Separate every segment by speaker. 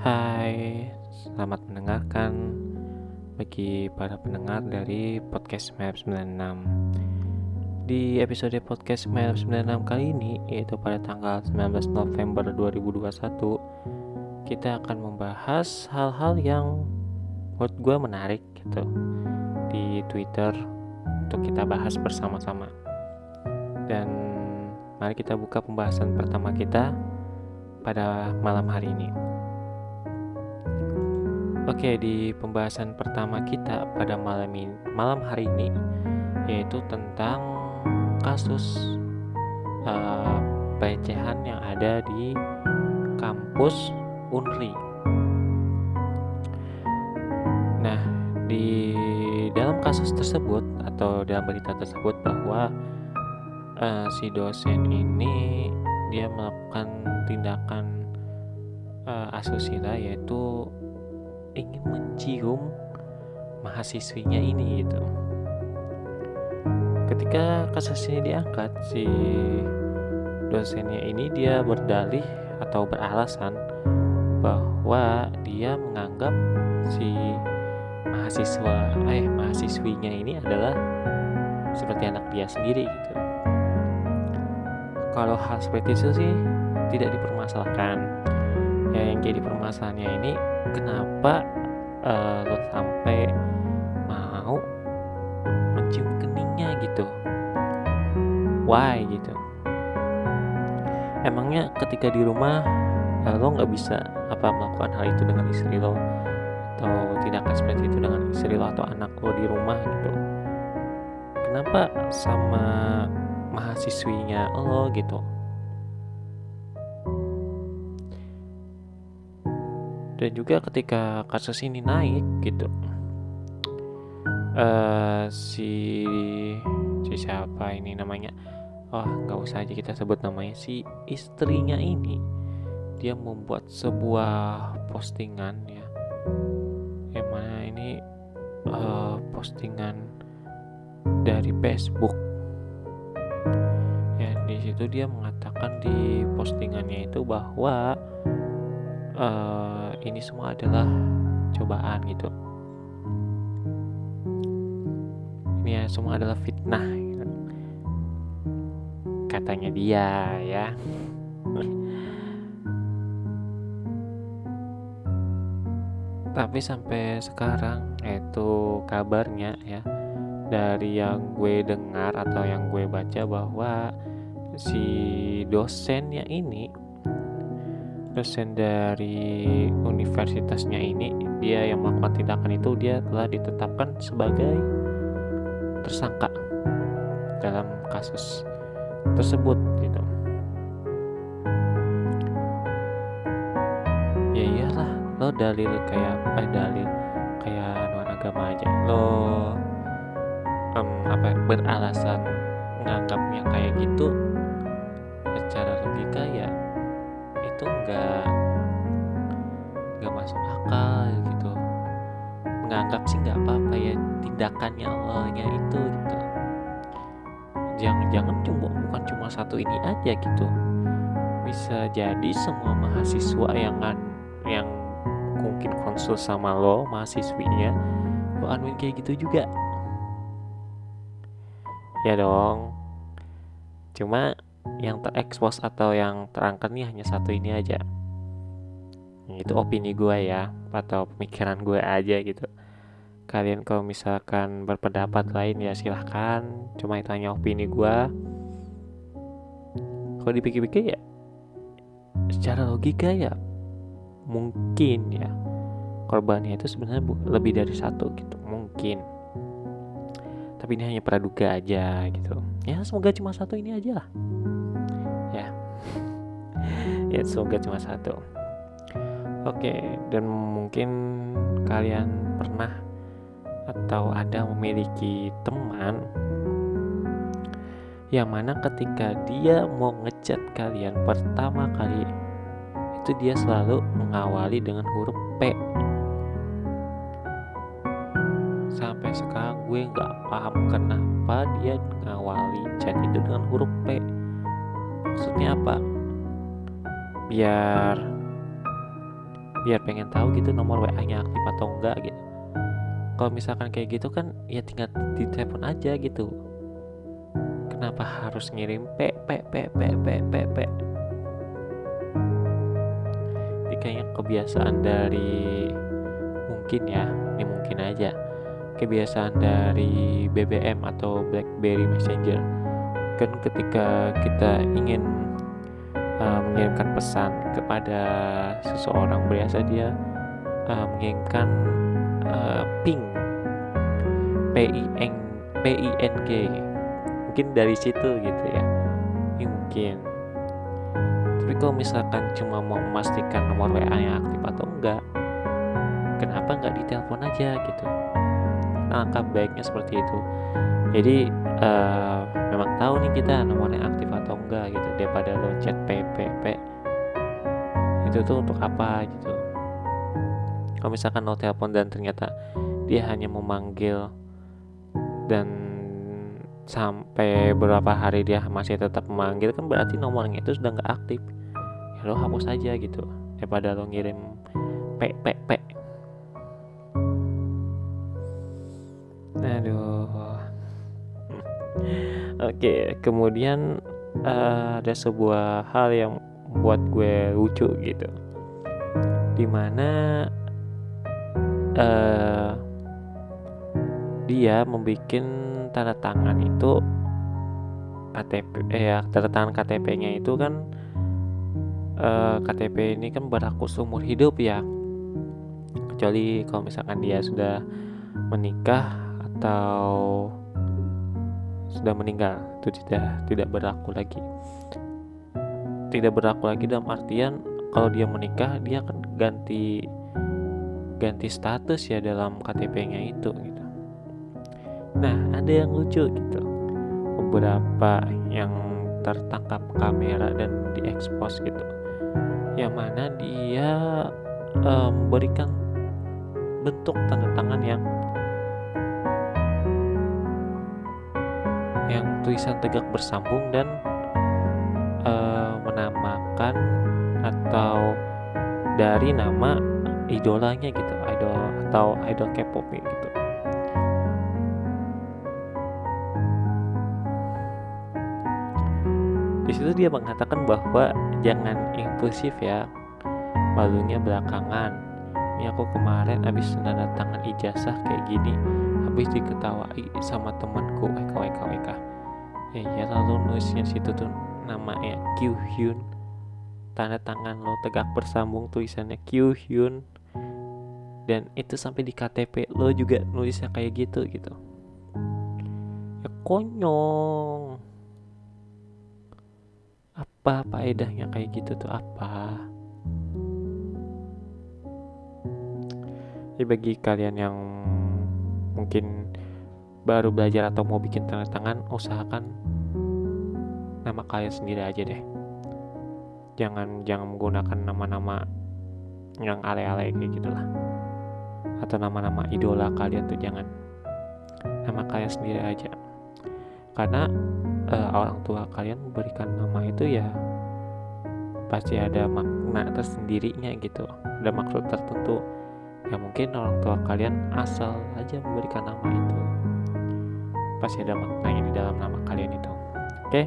Speaker 1: Hai, selamat mendengarkan bagi para pendengar dari podcast Map 96 Di episode podcast Map 96 kali ini, yaitu pada tanggal 19 November 2021 Kita akan membahas hal-hal yang menurut gue menarik gitu Di Twitter untuk kita bahas bersama-sama. Dan mari kita buka pembahasan pertama kita pada malam hari ini Oke, di pembahasan pertama kita pada malam ini, malam hari ini yaitu tentang kasus uh, pelecehan yang ada di kampus Unri. Nah, di dalam kasus tersebut atau dalam berita tersebut bahwa uh, si dosen ini dia melakukan tindakan uh, asusila yaitu ingin mencium mahasiswinya ini gitu. Ketika kasus ini diangkat si dosennya ini dia berdalih atau beralasan bahwa dia menganggap si mahasiswa eh mahasiswinya ini adalah seperti anak dia sendiri gitu. Kalau hal seperti itu sih tidak dipermasalahkan ya yang jadi permasalahannya ini kenapa uh, lo sampai mau mencium keningnya gitu? Why gitu? Emangnya ketika di rumah uh, lo nggak bisa apa melakukan hal itu dengan istri lo? Atau tidak akan seperti itu dengan istri lo atau anak lo di rumah gitu? Kenapa sama mahasiswinya lo gitu dan juga ketika kasus ini naik gitu. Uh, si si siapa ini namanya? Oh nggak usah aja kita sebut namanya. Si istrinya ini dia membuat sebuah postingan ya. Mana ini uh, postingan dari Facebook. Ya di situ dia mengatakan di postingannya itu bahwa uh, ini semua adalah cobaan gitu ini ya semua adalah fitnah gitu. katanya dia ya tapi sampai sekarang itu kabarnya ya dari yang gue dengar atau yang gue baca bahwa si dosennya ini dosen dari universitasnya ini dia yang melakukan tindakan itu dia telah ditetapkan sebagai tersangka dalam kasus tersebut gitu. Ya iyalah lo dalil kayak eh, dalil kayak non agama aja. Lo um, apa beralasan menganggapnya kayak gitu secara logika ya itu nggak nggak masuk akal gitu. Menganggap sih nggak apa-apa ya tindakannya Allahnya itu gitu. Jangan-jangan cuma bukan cuma satu ini aja gitu. Bisa jadi semua mahasiswa yang yang mungkin konsul sama lo mahasiswinya lo anuin kayak gitu juga. Ya dong. Cuma yang terekspos atau yang terangkat nih hanya satu ini aja. Itu opini gue ya atau pemikiran gue aja gitu. Kalian kalau misalkan berpendapat lain ya silahkan cuma itu hanya opini gue kalau dipikir-pikir ya secara logika ya mungkin ya. Korbannya itu sebenarnya lebih dari satu gitu mungkin tapi ini hanya praduga aja gitu. Ya semoga cuma satu ini aja lah. Ya. Semoga cuma satu. Oke dan mungkin kalian pernah atau ada memiliki teman yang mana ketika dia mau ngechat kalian pertama kali itu dia selalu mengawali dengan huruf P sekarang gue nggak paham kenapa dia mengawali chat itu dengan huruf P. Maksudnya apa? Biar biar pengen tahu gitu nomor WA nya aktif atau enggak gitu. Kalau misalkan kayak gitu kan ya tinggal di telepon aja gitu. Kenapa harus ngirim p p p p p p p? Ini kayaknya kebiasaan dari mungkin ya ini mungkin aja kebiasaan dari BBM atau BlackBerry Messenger. Kan ketika kita ingin uh, mengirimkan pesan kepada seseorang biasa dia uh, mengirimkan uh, ping. P i n p i n g. Mungkin dari situ gitu ya. Ini mungkin. Tapi kalau misalkan cuma mau memastikan nomor WA yang aktif atau enggak kenapa nggak ditelepon aja gitu langkah baiknya seperti itu. Jadi uh, memang tahu nih kita nomornya aktif atau enggak gitu daripada lo chat PPP itu tuh untuk apa gitu. Kalau misalkan lo telepon dan ternyata dia hanya memanggil dan sampai beberapa hari dia masih tetap memanggil kan berarti nomornya itu sudah nggak aktif. Ya lo hapus aja gitu daripada lo ngirim p Oke, kemudian uh, ada sebuah hal yang buat gue lucu gitu. Di mana uh, dia membuat tanda tangan itu KTP eh ya tanda tangan KTP-nya itu kan uh, eh, KTP ini kan berlaku seumur hidup ya kecuali kalau misalkan dia sudah menikah atau sudah meninggal itu tidak tidak berlaku lagi tidak berlaku lagi dalam artian kalau dia menikah dia akan ganti ganti status ya dalam KTP-nya itu gitu. Nah, ada yang lucu gitu. Beberapa yang tertangkap kamera dan diekspos gitu. Yang mana dia memberikan um, bentuk tanda tangan yang yang tulisan tegak bersambung dan uh, menamakan atau dari nama idolanya gitu idol atau idol K-pop gitu. Di situ dia mengatakan bahwa jangan impulsif ya malunya belakangan. Ini aku kemarin habis tanda tangan ijazah kayak gini habis diketawai sama temanku WK WK WK ya, ya lalu nulisnya situ tuh namanya Q Hyun. Tanda tangan lo tegak bersambung tulisannya Q Hyun. Dan itu sampai di KTP lo juga nulisnya kayak gitu gitu. Ya konyol. Apa faedahnya kayak gitu tuh? Apa? Ya bagi kalian yang mungkin baru belajar atau mau bikin tanda tangan usahakan nama kalian sendiri aja deh. Jangan jangan menggunakan nama-nama yang ale-ale kayak gitulah. Atau nama-nama idola kalian tuh jangan. Nama kalian sendiri aja. Karena uh, orang tua kalian memberikan nama itu ya pasti ada makna tersendirinya gitu. Ada maksud tertentu ya mungkin orang tua kalian asal aja memberikan nama itu. Pasti ada maknanya di dalam nama kalian itu. Oke? Okay?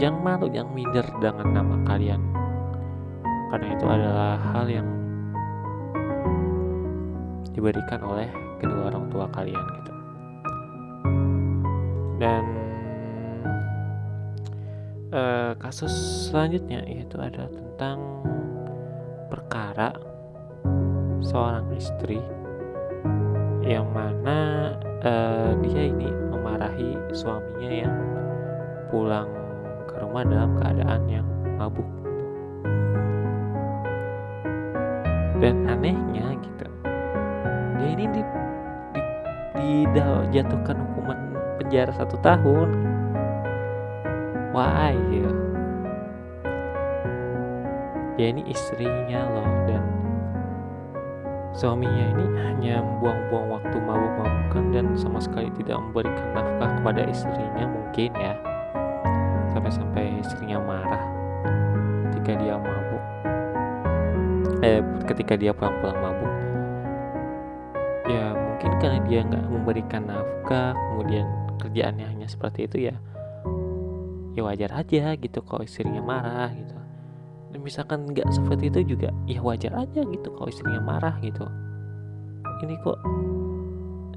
Speaker 1: jangan malu jangan minder dengan nama kalian. Karena itu adalah hal yang diberikan oleh kedua orang tua kalian gitu. Dan uh, kasus selanjutnya yaitu ada tentang perkara seorang istri yang mana uh, dia ini memarahi suaminya yang pulang ke rumah dalam keadaan yang mabuk. Dan anehnya gitu dia ini di, di, dijatuhkan hukuman penjara satu tahun. Why gitu? Dia ini istrinya loh dan Suaminya ini hanya membuang-buang waktu mabuk-mabukan dan sama sekali tidak memberikan nafkah kepada istrinya mungkin ya. Sampai-sampai istrinya marah ketika dia mabuk. Eh ketika dia pulang-pulang mabuk ya mungkin karena dia nggak memberikan nafkah kemudian kerjaannya hanya seperti itu ya ya wajar aja gitu kalau istrinya marah gitu misalkan nggak seperti itu juga ya wajar aja gitu kalau istrinya marah gitu. Ini kok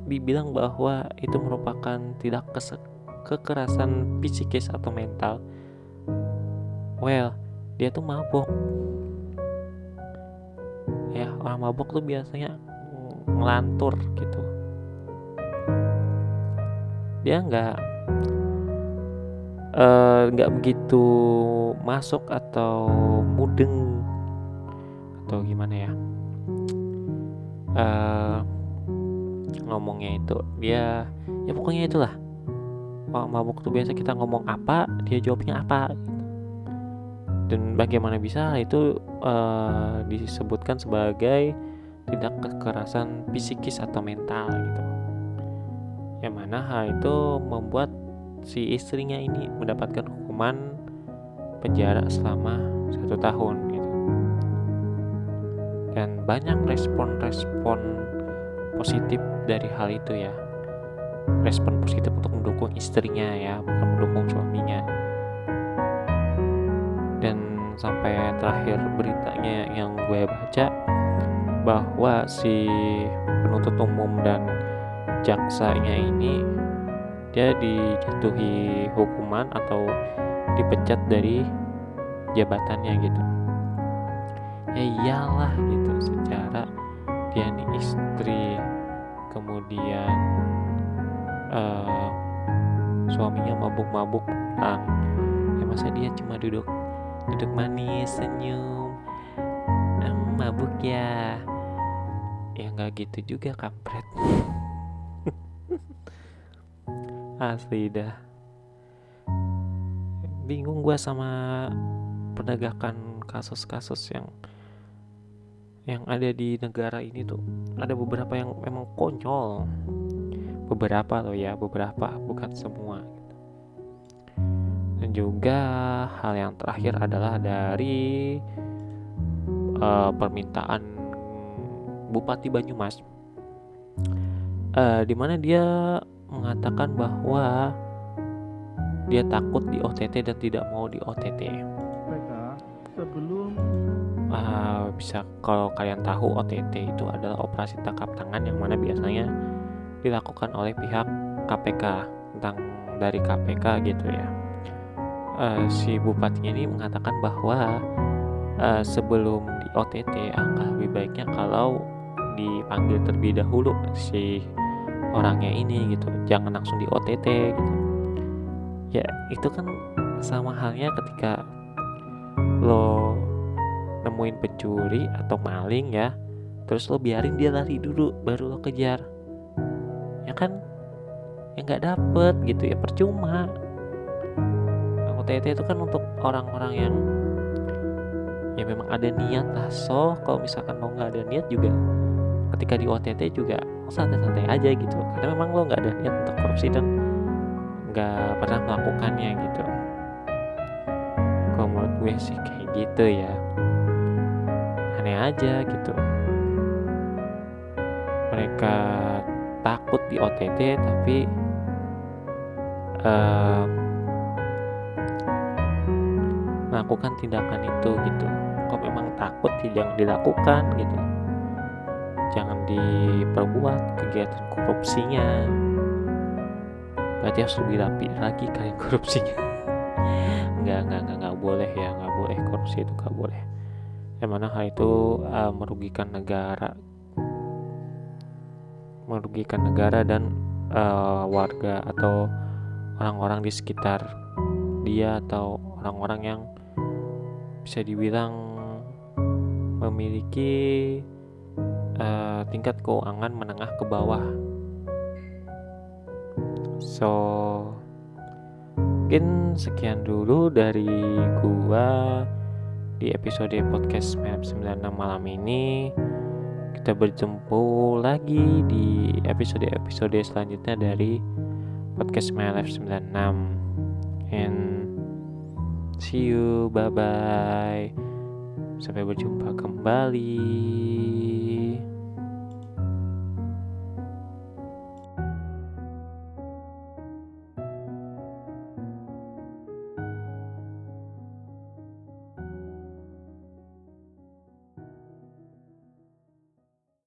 Speaker 1: dibilang bahwa itu merupakan tidak kekerasan psikis atau mental. Well dia tuh mabok. Ya orang mabok tuh biasanya ngelantur gitu. Dia nggak nggak uh, begitu masuk atau mudeng atau gimana ya? Uh, ngomongnya itu dia ya pokoknya itulah. Kalau mabuk tuh biasa kita ngomong apa dia jawabnya apa gitu. dan bagaimana bisa itu uh, disebutkan sebagai tidak kekerasan psikis atau mental gitu. Yang mana hal itu membuat si istrinya ini mendapatkan hukuman penjara selama satu tahun gitu. Dan banyak respon-respon positif dari hal itu ya. Respon positif untuk mendukung istrinya ya bukan mendukung suaminya. Dan sampai terakhir beritanya yang gue baca bahwa si penuntut umum dan jaksanya ini dia dijatuhi hukuman atau dipecat dari jabatannya gitu. Ya iyalah gitu secara dia nih istri kemudian uh, suaminya mabuk-mabuk pulang ya masa dia cuma duduk duduk manis senyum um, mabuk ya. Ya nggak gitu juga kampret asli dah. Bingung gue sama penegakan kasus-kasus yang yang ada di negara ini tuh. Ada beberapa yang memang konyol. Beberapa loh ya beberapa bukan semua. Dan juga hal yang terakhir adalah dari uh, permintaan Bupati Banyumas. Uh, di mana dia mengatakan bahwa dia takut di OTT dan tidak mau di OTT sebelum uh, bisa kalau kalian tahu OTT itu adalah operasi tangkap tangan yang mana biasanya dilakukan oleh pihak KPK tentang dari KPK gitu ya. Uh, si bupatinya ini mengatakan bahwa uh, sebelum di OTT angka lebih baiknya kalau dipanggil terlebih dahulu si orangnya ini gitu jangan langsung di OTT gitu. Ya itu kan sama halnya ketika lo nemuin pencuri atau maling ya terus lo biarin dia lari dulu baru lo kejar. Ya kan? Ya nggak dapet gitu ya percuma. OTT itu kan untuk orang-orang yang ya memang ada niat lah. So kalau misalkan lo nggak ada niat juga ketika di OTT juga santai-santai aja gitu. Karena memang lo nggak ada niat untuk korupsi dan nggak pernah melakukannya gitu. Kalau menurut gue sih kayak gitu ya. Aneh aja gitu. Mereka takut di OTT tapi uh, melakukan tindakan itu gitu. Kok memang takut jangan dilakukan gitu jangan diperbuat kegiatan korupsinya. Berarti harus lebih rapi lagi kalian korupsinya. Nggak nggak nggak nggak boleh ya nggak boleh. Korupsi itu nggak boleh. Yang mana hal itu uh, merugikan negara. Merugikan negara dan uh, warga atau orang-orang di sekitar dia atau orang-orang yang bisa dibilang memiliki uh, tingkat keuangan menengah ke bawah. So, mungkin sekian dulu dari gua di episode podcast Map 96 malam ini kita berjumpa lagi di episode-episode selanjutnya dari podcast Life 96 and see you bye bye Sampai berjumpa kembali.